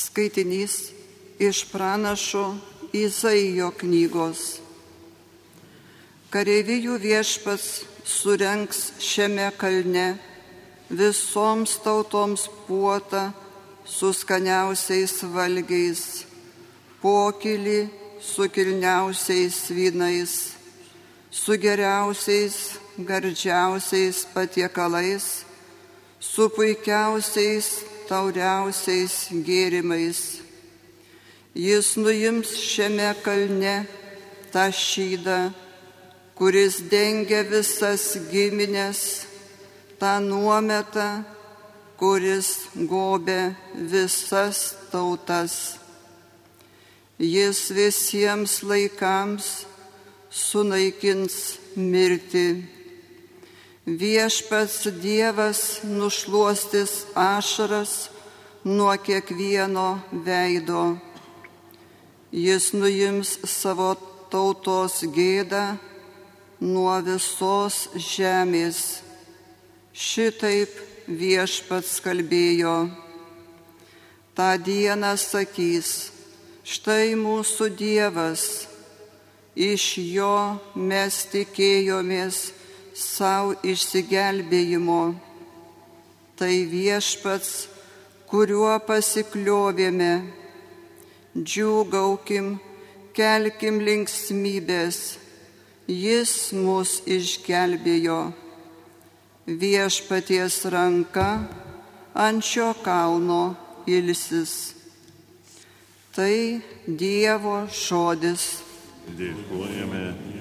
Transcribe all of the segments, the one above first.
Skaitinys iš pranašo Izaijo knygos. Kareivijų viešpats surenks šiame kalne visoms tautoms puotą su skaniausiais valgiais, pokylį su kilniausiais vynais, su geriausiais, gardžiausiais patiekalais, su puikiausiais, tauriausiais gėrimais. Jis nuims šiame kalne tą šydą, kuris dengia visas giminės, tą nuometą, kuris gobė visas tautas. Jis visiems laikams sunaikins mirtį. Viešpats Dievas nušuostis ašaras nuo kiekvieno veido. Jis nuims savo tautos gėdą nuo visos žemės. Šitaip viešpats kalbėjo. Ta diena sakys, štai mūsų Dievas, iš jo mes tikėjomės savo išsigelbėjimo. Tai viešpats, kuriuo pasikliovėme. Džiūgaukim, kelkim linksmybės Jis mus išgelbėjo. Viešpaties ranka ant šio kalno ilsis. Tai Dievo žodis. Dėkojame.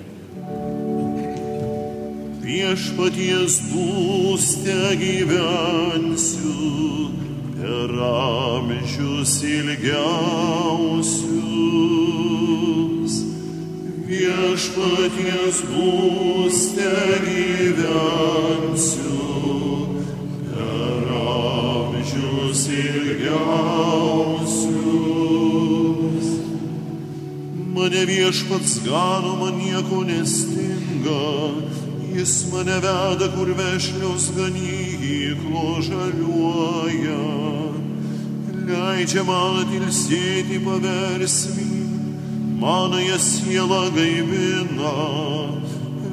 Viešpaties būste gyvensiu per amžius ilgiausius viešpaties būste gyvensiu per amžius ilgiausius. Mane viešpats gano, man nieko nestinga, jis mane veda, kur vešlios ganyklo žaliuoja, leidžia man atilsėti paversmį manąją sielą gaivina,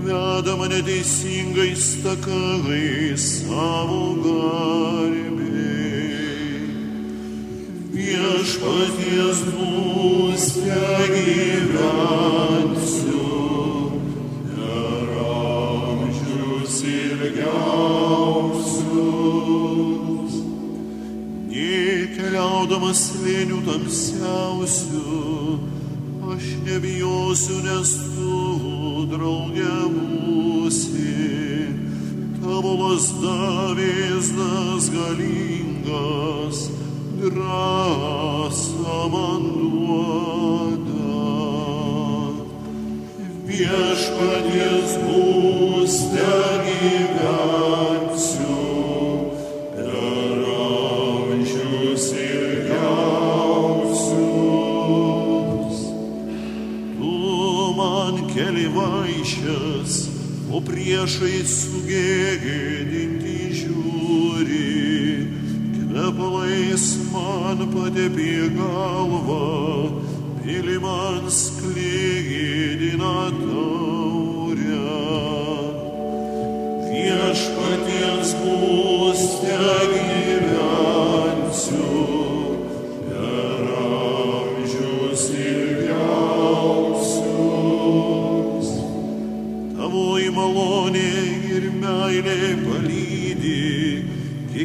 veda mane teisingais takais savo garbei. Viešpaties būste gyvensiu, ilgiausius. Nekeliaudamas slėnių tamsiausių, aš nebijosiu, nes tu draugė būsi. Tavo lasda vėzdas galingas, drąsa man duoda. Viešpaties būste gyvensiu, keli vaišės, o priešai sugėdinti žiūri, kvepalais man padėpė galvą, pili man sklydina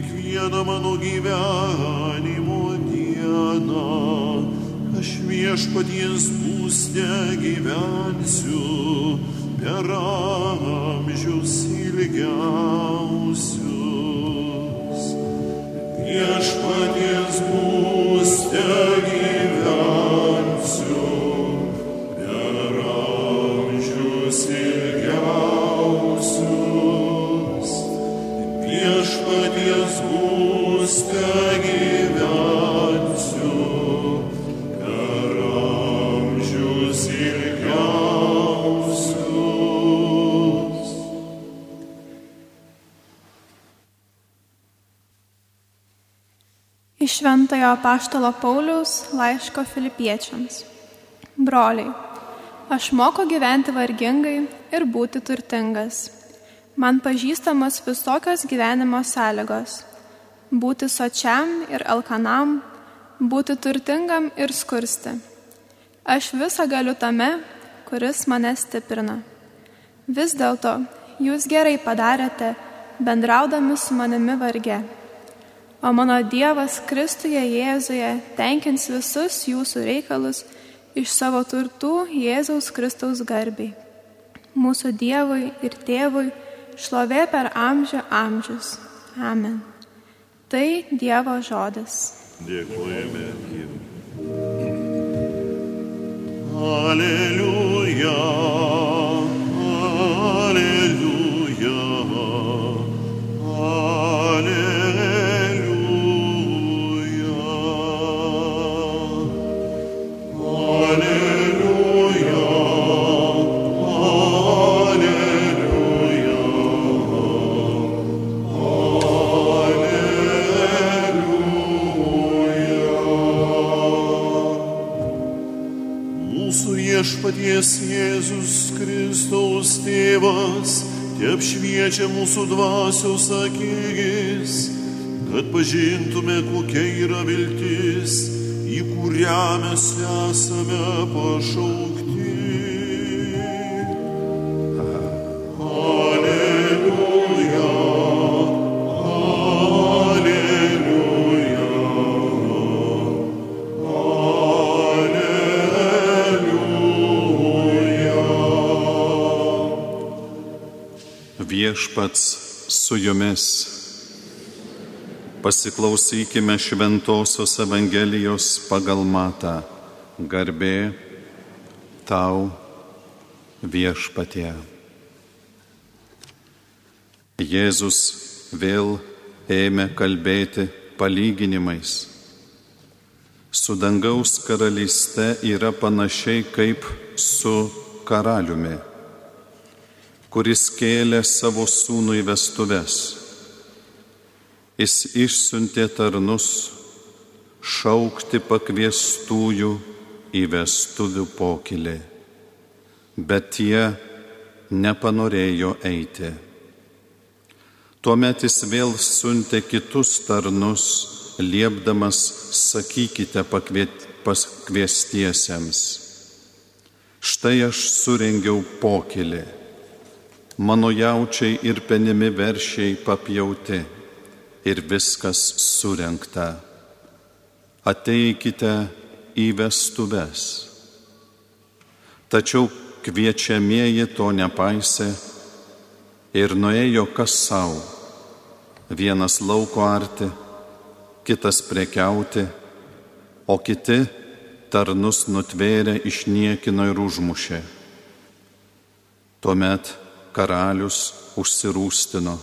kiekvieną mano gyvenimo dieną. Aš viešpaties būste Šventojo Paštalo Pauliaus laiško filipiečiams. Broliai, aš moku gyventi vargingai ir būti turtingas. Man pažįstamos visokios gyvenimo sąlygos - būti sočiam ir alkanam, būti turtingam ir skursti. Aš visą galiu tame, kuris mane stiprina. Vis dėlto jūs gerai padarėte, bendraudami su manimi varge. O mano Dievas Kristuje Jėzuje tenkins visus jūsų reikalus iš savo turtų Jėzaus Kristaus garbiai. Mūsų Dievui ir Tėvui šlovė per amžių amžius. Amen. Tai Dievo žodis. Dėkojame Dievui. Alleluja. Mūsų viešpaties Jėzus Kristaus tėvas, te apšviečia mūsų dvasios akis, kad pažintume, kokia yra viltis, į kurią mes esame pašaukti. Viešpats su jumis. Pasiklausykime Šventojios Evangelijos pagal matą. Garbė tau viešpatie. Jėzus vėl ėmė kalbėti palyginimais. Su dangaus karalyste yra panašiai kaip su karaliumi kuris kėlė savo sūnų į vestuves. Jis išsiuntė tarnus šaukti pakviestųjų į vestuvių pokylį, bet jie nepanorėjo eiti. Tuomet jis vėl siuntė kitus tarnus, liepdamas sakykite pakviestiesiems. Štai aš surengiau pokylį mano jaučiai ir penimi veršiai papjauti ir viskas surenkta. Ateikite į vestuves. Tačiau kviečiamieji to nepaisė ir nuėjo kas savo. Vienas lauko arti, kitas prekiauti, o kiti tarnus nutvėrė, išniekino ir užmušė. Tuomet karalius užsirūstino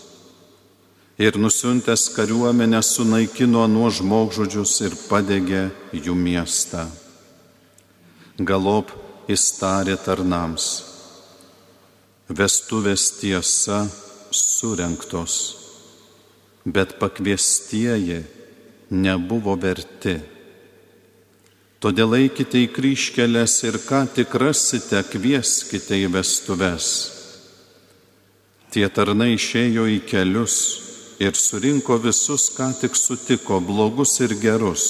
ir nusiuntęs kariuomenę sunaikino nuo žmogžudžius ir padegė jų miestą. Galop įstarė tarnams. Vestuvės tiesa surenktos, bet pakviestieji nebuvo verti. Todėl eikite į kryškelės ir ką tik rasite, kvieskite į vestuves. Tie tarnai išėjo į kelius ir surinko visus, ką tik sutiko, blogus ir gerus.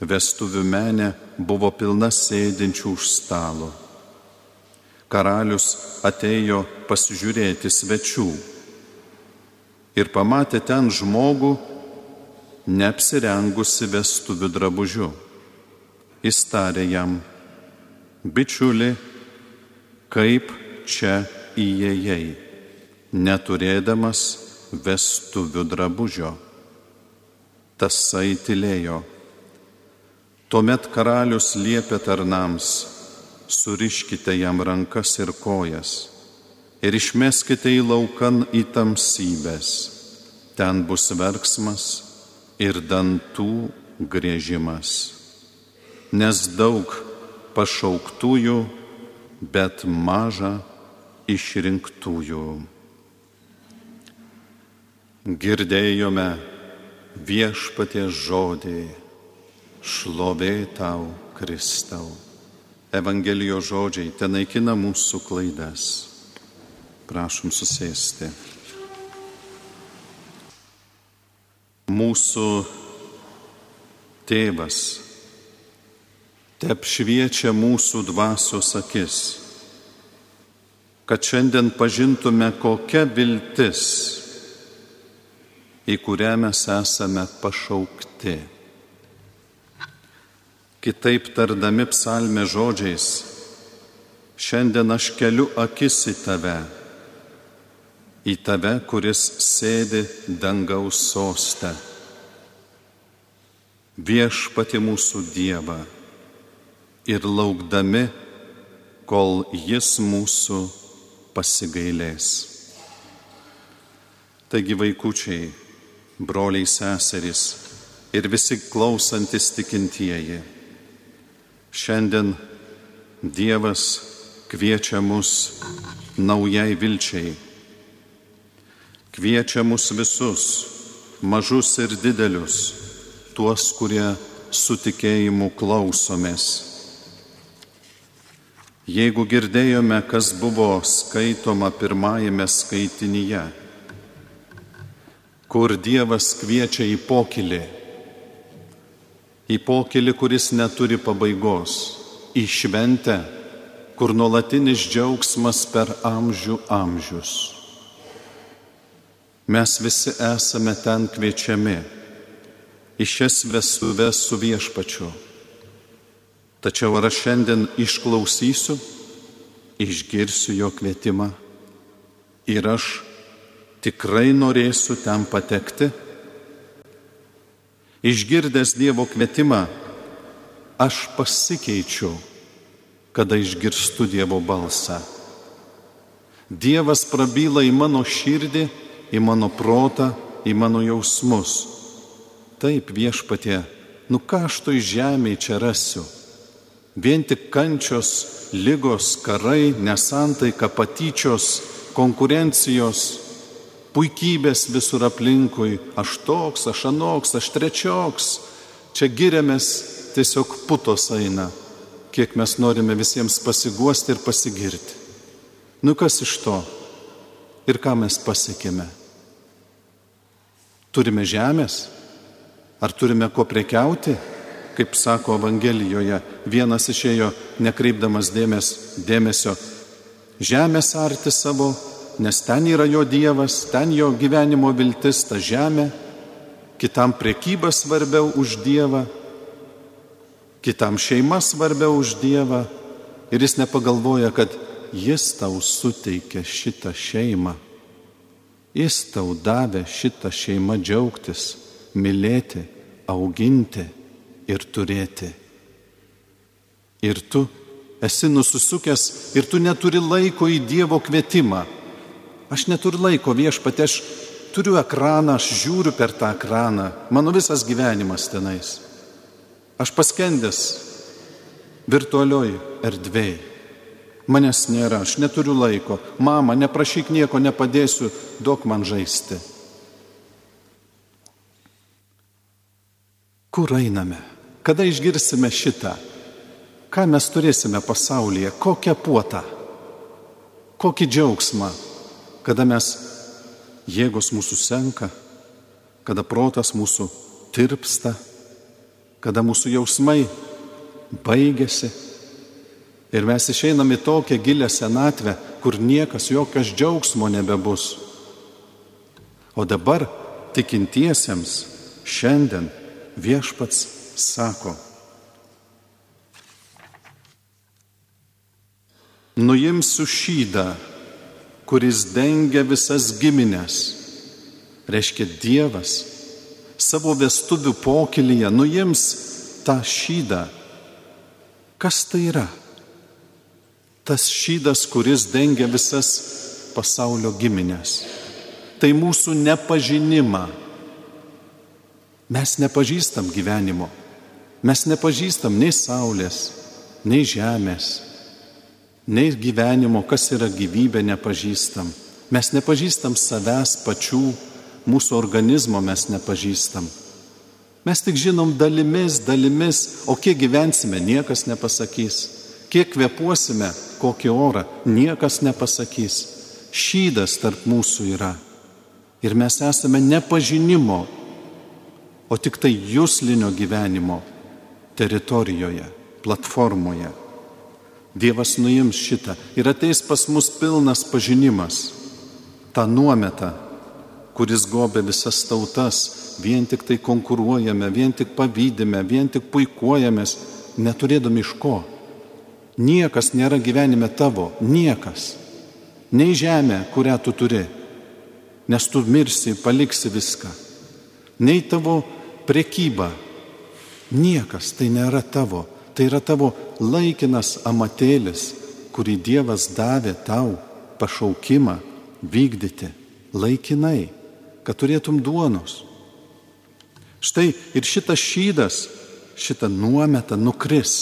Vestuvių menė buvo pilna sėdinčių už stalo. Karalius atėjo pasižiūrėti svečių ir pamatė ten žmogų, neapsirengusi vestuvių drabužiu. Jis tarė jam, bičiuli, kaip čia įėjai, neturėdamas vestuvių drabužio. Tasai tylėjo. Tuomet karalius liepė tarnams, suriškite jam rankas ir kojas ir išmeskite į laukan į tamsybės. Ten bus verksmas ir dantų grėžimas. Nes daug pašauktųjų, bet maža išrinktųjų. Girdėjome viešpatie žodį, šlovė tau, Kristau. Evangelijos žodžiai ten naikina mūsų klaidas. Prašom susėsti. Mūsų tėvas, te apšviečia mūsų dvasios akis, kad šiandien pažintume, kokia viltis, į kurią mes esame pašaukti. Kitaip tardami psalmė žodžiais, šiandien aš keliu akis į tave, į tave, kuris sėdi dangaus sostę. Viešpati mūsų Dievą ir laukdami, kol Jis mūsų pasigailės. Taigi vaikučiai, broliai seserys ir visi klausantis tikintieji, šiandien Dievas kviečia mus naujai vilčiai. Kviečia mus visus, mažus ir didelius, tuos, kurie su tikėjimu klausomės Jeigu girdėjome, kas buvo skaitoma pirmajame skaitinyje, kur Dievas kviečia į pokylį, į pokylį, kuris neturi pabaigos, į šventę, kur nuolatinis džiaugsmas per amžių amžius. Mes visi esame ten kviečiami į šias vestuves su viešpačiu Tačiau ar aš šiandien išklausysiu, išgirsiu jo kvietimą ir aš tikrai norėsiu ten patekti? Išgirdęs Dievo kvietimą, aš pasikeičiu, kada išgirstu Dievo balsą. Dievas prabyla į mano širdį, į mano protą, į mano jausmus. Taip viešpatie, nu ką aš toj žemėje čia rasiu? Vien tik kančios, lygos, karai, nesantaika, patyčios, konkurencijos, puikybės visur aplinkui, aš toks, aš anoks, aš trečioks. Čia giriamės tiesiog putos eina, kiek mes norime visiems pasiguosti ir pasigirti. Nu kas iš to? Ir ką mes pasiekėme? Turime žemės? Ar turime ko prekiauti? Kaip sako Evangelijoje, vienas išėjo nekreipdamas dėmes, dėmesio žemės arti savo, nes ten yra jo Dievas, ten jo gyvenimo viltis, ta žemė, kitam priekyba svarbiau už Dievą, kitam šeima svarbiau už Dievą ir jis nepagalvoja, kad jis tau suteikė šitą šeimą. Jis tau davė šitą šeimą džiaugtis, mylėti, auginti ir turėti. Ir tu esi nususukęs ir tu neturi laiko į Dievo kvietimą. Aš neturiu laiko viešpatė, aš turiu ekraną, aš žiūriu per tą ekraną, mano visas gyvenimas tenais. Aš paskendęs virtualioj erdvėjai. Manęs nėra, aš neturiu laiko. Mama, neprašyk nieko, nepadėsiu, duok man žaisti. Kur einame? Kada išgirsime šitą? Ką mes turėsime pasaulyje? Kokią puotą? Kokį džiaugsmą? Kada mes jėgos mūsų senka, kada protas mūsų tirpsta, kada mūsų jausmai baigėsi ir mes išeiname į tokią gilę senatvę, kur niekas jokios džiaugsmo nebebus. O dabar tikintiesiems šiandien viešpats sako, nuimsiu šydą, kuris dengia visas giminės, reiškia Dievas savo vestuvių pokylyje nuims tą šydą. Kas tai yra? Tas šydas, kuris dengia visas pasaulio giminės. Tai mūsų nepažinimą. Mes nepažįstam gyvenimo. Mes nepažįstam nei saulės, nei žemės, nei gyvenimo, kas yra gyvybė, nepažįstam. Mes nepažįstam savęs pačių, mūsų organizmo mes nepažįstam. Mes tik žinom dalimis, dalimis, o kiek gyvensime, niekas nepasakys. Kiek kvepuosime, kokį orą, niekas nepasakys. Šydas tarp mūsų yra. Ir mes esame nepažinimo, o tik tai jūslinio gyvenimo teritorijoje, platformoje. Dievas nuims šitą ir ateis pas mus pilnas pažinimas, tą nuometą, kuris gobė visas tautas, vien tik tai konkuruojame, vien tik pavydime, vien tik puikuojamės, neturėdami iš ko. Niekas nėra gyvenime tavo, niekas. Nei žemė, kurią tu turi, nes tu mirsi, paliksi viską. Nei tavo prekyba, niekas tai nėra tavo, tai yra tavo laikinas amatėlis, kurį Dievas davė tau pašaukimą vykdyti laikinai, kad turėtum duonos. Štai ir šitas šydas, šitą nuometą nukris.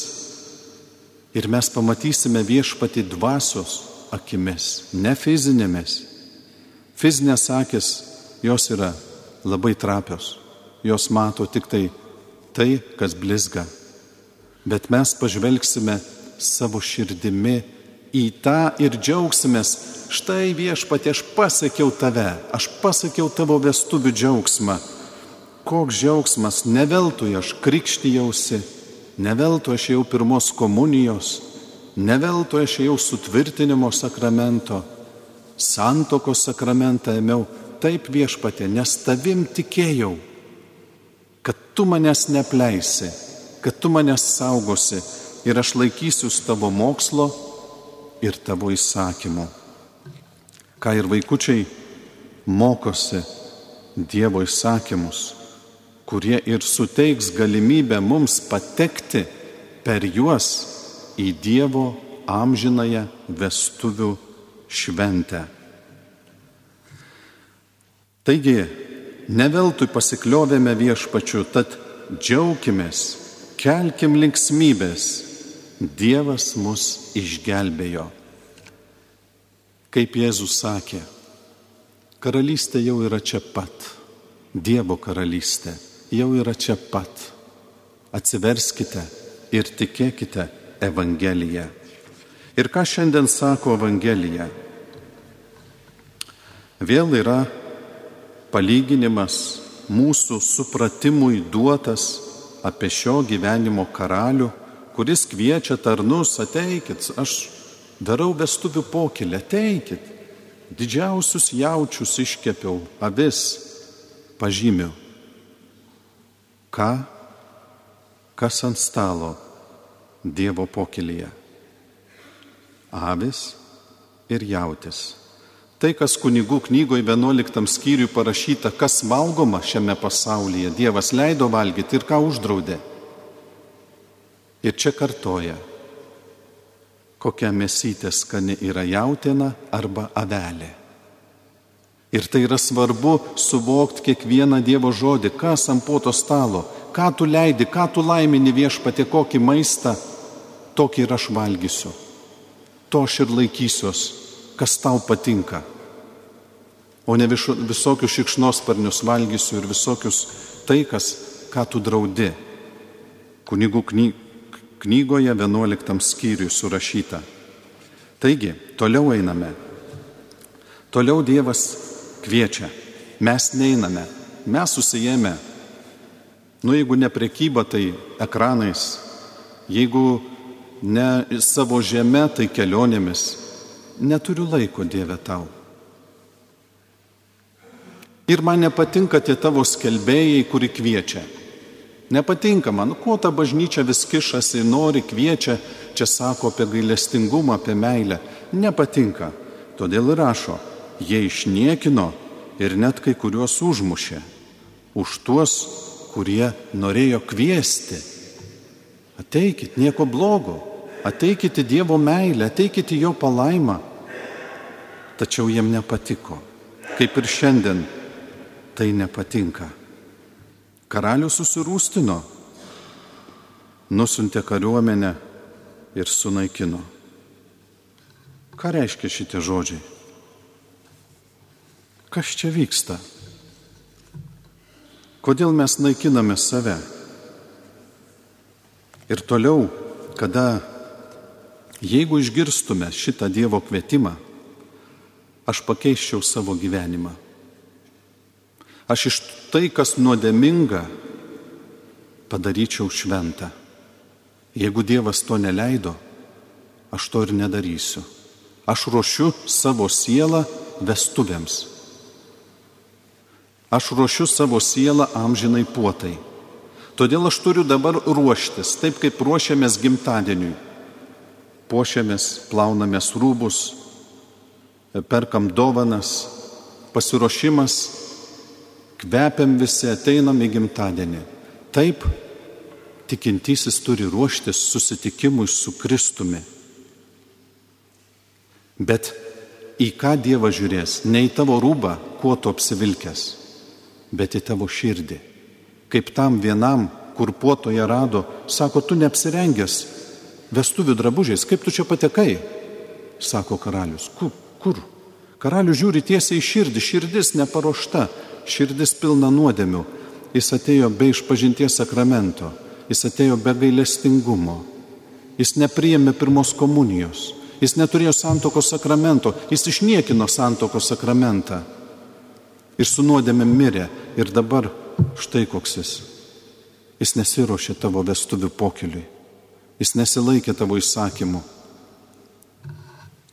Ir mes pamatysime viešpati dvasios akimis, ne fizinėmis. Fizinės akis jos yra labai trapios, jos mato tik tai tai, kas blizga. Bet mes pažvelgsime savo širdimi į tą ir džiaugsimės, štai viešpatė, aš pasiekiau tave, aš pasiekiau tavo vestuvių džiaugsmą. Koks džiaugsmas, neveltui aš krikštijausi, neveltui aš jau pirmos komunijos, neveltui aš jau sutvirtinimo sakramento, santokos sakramentą ėmiau, taip viešpatė, nes tavim tikėjau, tu manęs nepleisi, kad tu manęs saugosi ir aš laikysiu tavo mokslo ir tavo įsakymų. Ką ir vaikučiai mokosi Dievo įsakymus kurie ir suteiks galimybę mums patekti per juos į Dievo amžinąją vestuvių šventę. Taigi, neveltui pasikliovėme viešpačiu, tad džiaukimės, kelkim linksmybės, Dievas mus išgelbėjo. Kaip Jėzus sakė, karalystė jau yra čia pat, Dievo karalystė jau yra čia pat. Atsiverskite ir tikėkite Evangeliją. Ir ką šiandien sako Evangelija? Vėl yra palyginimas mūsų supratimui duotas apie šio gyvenimo karalių, kuris kviečia tarnus, ateikit, aš darau vestuvių pokylę, ateikit, didžiausius jaučius iškepiau, avis pažymiu ką, kas ant stalo Dievo pokylyje. Avis ir jautis. Tai, kas kunigų knygoje 11 skyriui parašyta, kas valgoma šiame pasaulyje, Dievas leido valgyti ir ką uždraudė. Ir čia kartoja, kokia mėsytė skani yra jautina arba avelė. Ir tai yra svarbu suvokti kiekvieną Dievo žodį, kas ant poto stalo, ką tu leidi, ką tu laimini viešpatė, kokį maistą, tokį ir aš valgysiu. To aš ir laikysiuos, kas tau patinka. O ne visokius šikšnosparnius valgysiu ir visokius tai, kas, ką tu draudi. Kunigų knygoje 11 skyriui surašyta. Taigi, toliau einame. Toliau Dievas kviečia. Mes neiname, mes susijėmę. Nu, jeigu ne prekyba, tai ekranais. Jeigu ne savo žemė, tai kelionėmis. Neturiu laiko, Dieve, tau. Ir man nepatinka tie tavo skelbėjai, kuri kviečia. Nepatinka man, kuo ta bažnyčia vis kišasi, nori, kviečia, čia sako apie gailestingumą, apie meilę. Nepatinka. Todėl rašo, jie išniekino ir net kai kuriuos užmušė. Už tuos, kurie norėjo kviesti. Ateikit, nieko blogo. Ateikite Dievo meilę, ateikite Jo palaimą. Tačiau jiem nepatiko. Kaip ir šiandien tai nepatinka. Karalius susirūstino, nusintė kariuomenę ir sunaikino. Ką reiškia šitie žodžiai? Kas čia vyksta? Kodėl mes naikiname save? Ir toliau, kada, jeigu išgirstume šitą Dievo kvietimą, aš pakeiščiau savo gyvenimą. Aš iš tai, kas nuodėminga, padaryčiau šventą. Jeigu Dievas to neleido, aš to ir nedarysiu. Aš ruošiu savo sielą vestuvėms. Aš ruošiu savo sielą amžinai puotai. Todėl aš turiu dabar ruoštis, taip kaip ruošiamės gimtadieniui. Pošiamės, plaunamės rūbus, perkam dovanas, pasiruošimas, kvepiam visi, ateinam į gimtadienį. Taip, tikintysis turi ruoštis susitikimui su Kristumi. Bet į ką Dievas žiūrės? Ne į tavo rūbą, kuo tu apsivilkęs, bet į tavo širdį. Kaip tam vienam, kur puotoje rado, sako, tu neapsirengęs vestuvių drabužiais, kaip tu čia patekai? Sako karalius, kur? kur? Karalius žiūri tiesiai į širdį, širdis neparuošta, širdis pilna nuodėmių. Jis atėjo be išpažinties sakramento, jis atėjo be gailestingumo, jis nepriėmė pirmos komunijos, Jis neturėjo santokos sakramento, jis išniekino santokos sakramentą. Ir su nuodėme mirė. Ir dabar štai koks jis. Jis nesiuošė tavo vestuvių pokeliui. Jis nesilaikė tavo įsakymų.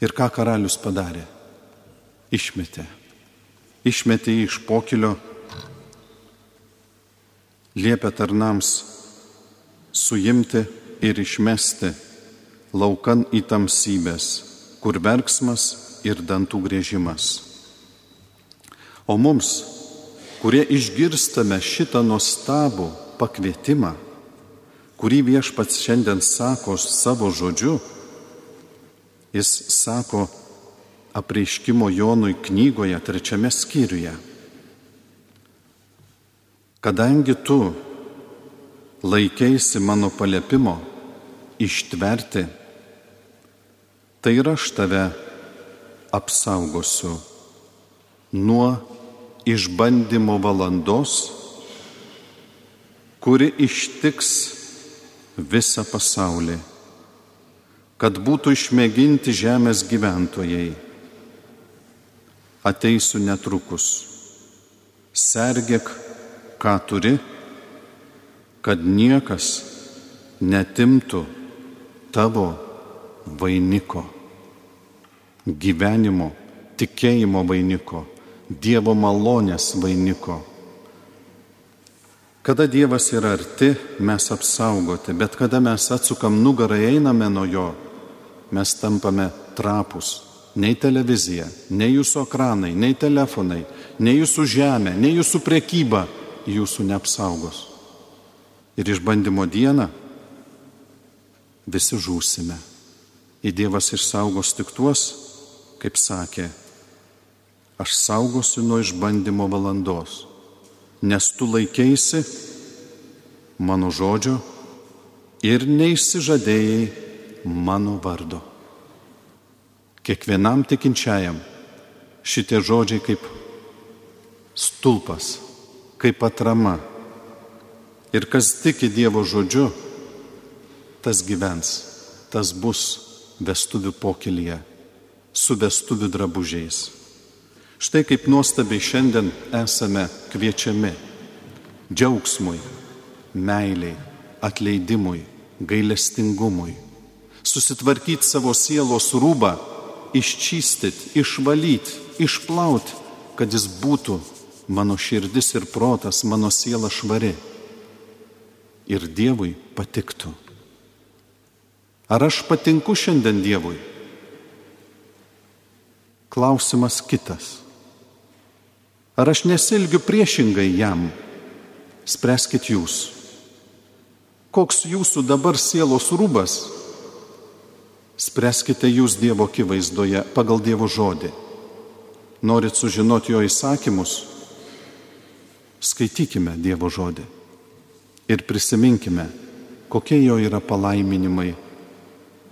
Ir ką karalius padarė? Išmetė. Išmetė jį iš pokelio, liepė tarnams suimti ir išmesti laukan į tamsybės, kur verksmas ir dantų grėžimas. O mums, kurie išgirstame šitą nuostabų pakvietimą, kurį viešpats šiandien sako savo žodžiu, jis sako apreiškimo Jonui knygoje trečiame skyriuje. Kadangi tu laikėsi mano paliepimo ištverti tai ir aš tave apsaugosiu nuo išbandymo valandos, kuri ištiks visą pasaulį, kad būtų išmėginti žemės gyventojai. Ateisiu netrukus. Sergėk, ką turi, kad niekas netimtų tavo vainiko gyvenimo, tikėjimo vainiko, Dievo malonės vainiko. Kada Dievas yra arti, mes apsaugoti, bet kada mes atsukam nugarą, einame nuo jo, mes tampame trapus. Nei televizija, nei jūsų ekranai, nei telefonai, nei jūsų žemė, nei jūsų prekyba jūsų neapsaugos. Ir išbandymo dieną visi žūsime. Į Dievas išsaugos tik tuos, kaip sakė, aš saugosiu nuo išbandymo valandos, nes tu laikėsi mano žodžio ir neišsižadėjai mano vardo. Kiekvienam tikinčiajam šitie žodžiai kaip stulpas, kaip atrama. Ir kas tiki Dievo žodžiu, tas gyvens, tas bus vestuvių pokylyje su vestuvių drabužiais. Štai kaip nuostabiai šiandien esame kviečiami džiaugsmui, meiliai, atleidimui, gailestingumui, susitvarkyti savo sielos rūbą, iščystyti, išvalyti, išplauti, kad jis būtų mano širdis ir protas, mano siela švari ir Dievui patiktų. Ar aš patinku šiandien Dievui? Klausimas kitas. Ar aš nesilgiu priešingai jam? Spręskit jūs. Koks jūsų dabar sielos rūbas? Spręskite jūs Dievo akivaizdoje pagal Dievo žodį. Norit sužinoti jo įsakymus? Skaitykime Dievo žodį ir prisiminkime, kokie jo yra palaiminimai,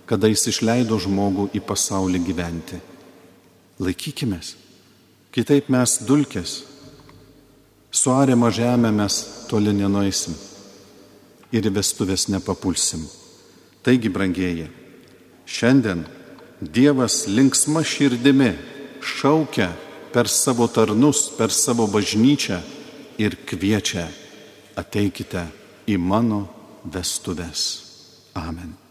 kada jis išleido žmogų į pasaulį gyventi. Laikykime. Kitaip mes dulkės, Su arima žemė mes toli nenueisim ir į vestuvės nepapulsim. Taigi, brangieji, šiandien Dievas linksma širdimi šaukia per savo tarnus, per savo bažnyčią ir kviečia ateikite į mano vestuvės. Amen.